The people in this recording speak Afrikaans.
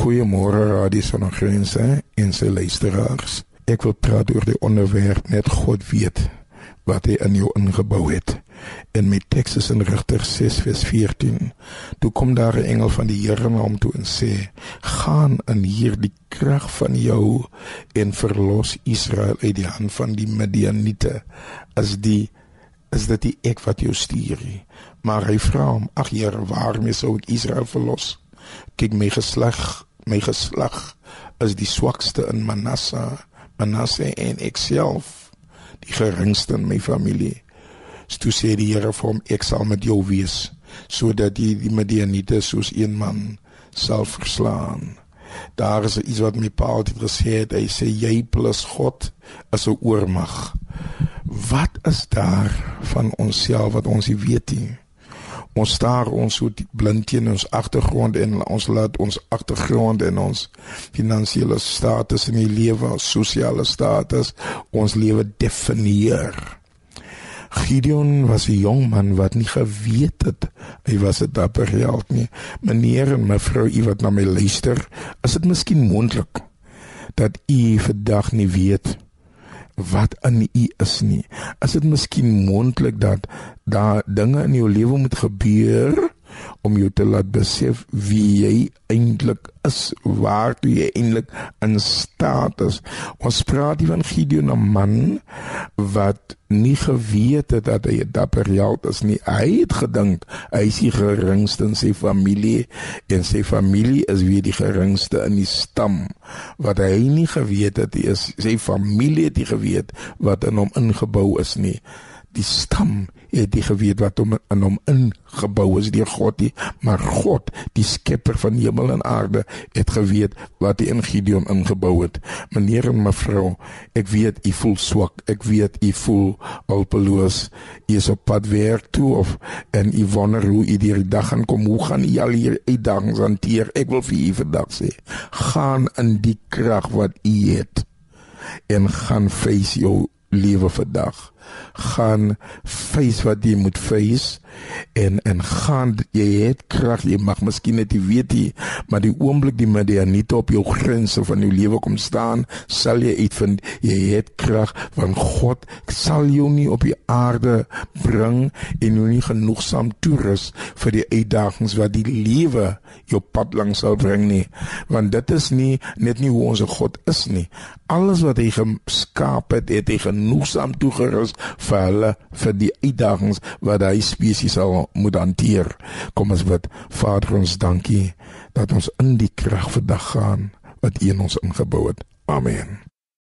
Goeiemôre Radio Sonder Grense en sy luisteraars. Ek wil praat oor die onderwerp net God weet wat hy in jou ingebou het. In my teks is in Rigter 6:14. Toe kom daar 'n engel van die Here na hom toe en sê: "Gaan in hierdie krag van jou en verlos Israel uit die hand van die Midianiete." As die is dit die ek wat jou stuur. Maar hy vra hom: "Ag Here, waarmee sou ek Israel verlos?" kyk my geslag my geslag is die swakste in Manasse Manasse en ek self die geringste in my familie. Toe sê die Here vir hom ek sal met jou wees sodat jy die Midianiete soos een man sal verslaan. Daar is iets wat my pa altyd gesê het. Hy sê jy plus God is 'n oormag. Wat is daar van onsself wat ons nie weet nie ons staar ons so blind teen ons agtergrond en ons laat ons agtergrond en ons finansiële status in die lewe, sosiale status, ons lewe definieer. Gideon was 'n jong man wat nie geweet het hy was 'n dapper held nie. Meneer en mevrou, u wat na my luister, is dit miskien moontlik dat u vandag nie weet wat in u is nie. Is dit miskien moontlik dat daar dinge in jou lewe moet gebeur om jou te laat besef wie jy eintlik is, waar jy eintlik in staat is. Ons praat hier van Gideon 'n man wat nie geweet het dat hy 'n dapper held is nie. Hy het gedink hy is die geringste in sy familie en sy familie is weer die geringste in die stam. Wat hy nie geweet het is sy familie het nie geweet wat in hom ingebou is nie die stam het die geweet wat hom in hom ingebou is deur God nie. Maar God die skepper van hemel en aarde het geweet wat hy in Gideon ingebou het. Meneer en mevrou ek weet u voel swak. Ek weet u voel alpeloos u is op pad werk toe of en u wonder hoe u die dag gaan kom. Hoe gaan u al hier uitdagings hanteer? Ek wil vir u vandag sê gaan in die krag wat u het en gaan face jou lewe vandag. Gaan face wat jy moet face en en gaan jy het krag jy mag miskien net nie weet nie maar die oomblik die Midianite op jou grense van jou lewe kom staan sal jy uitvind jy het krag want God sal jou nie op die aarde bring en jou nie genoegsaam toerus vir die uitdagings wat die lewe jou pad langs sal bring nie. Want dit is nie net nie hoe ons God is nie. Alles wat hy geskaap het het hy genoegsaam toegerus vir hulle vir die uitdagings wat hy spesies sal moet hanteer. Kom ons bid. Vader ons dankie dat ons in die krag vandag gaan wat U in ons ingebou het. Amen.